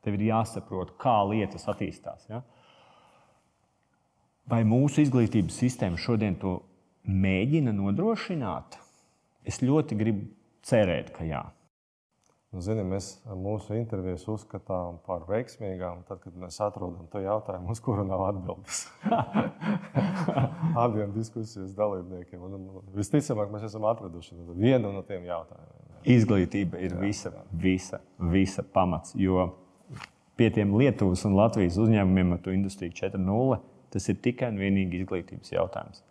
B: Tev ir jāsaprot, kā lietas attīstās. Ja? Vai mūsu izglītības sistēma šodien to mēģina nodrošināt? Es ļoti gribu cerēt, ka jā.
A: Nu, zini, mēs mūsu intervijas uzskatām par veiksmīgām, tad, kad mēs atrodam to jautājumu, uz kuru nav atbildes. (laughs) Abiem diskusijas dalībniekiem. Un, visticamāk, mēs esam atraduši vienu no tiem jautājumiem.
B: Izglītība ir visa, visa, visa pamats. Jo pie tiem Lietuvas un Latvijas uzņēmumiem ar to industriju 4.0 tas ir tikai un vienīgi izglītības jautājums.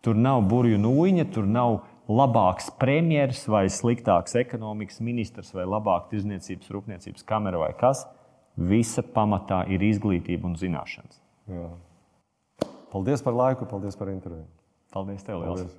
B: Tur nav burbuļu nūjiņa, tur nav labāks premjerministrs vai sliktāks ekonomikas ministrs vai labāka tirzniecības, rūpniecības kamera vai kas. Visa pamatā ir izglītība un zināšanas. Jā.
A: Paldies par laiku, paldies par interviju.
B: Paldies, tev, Lielas!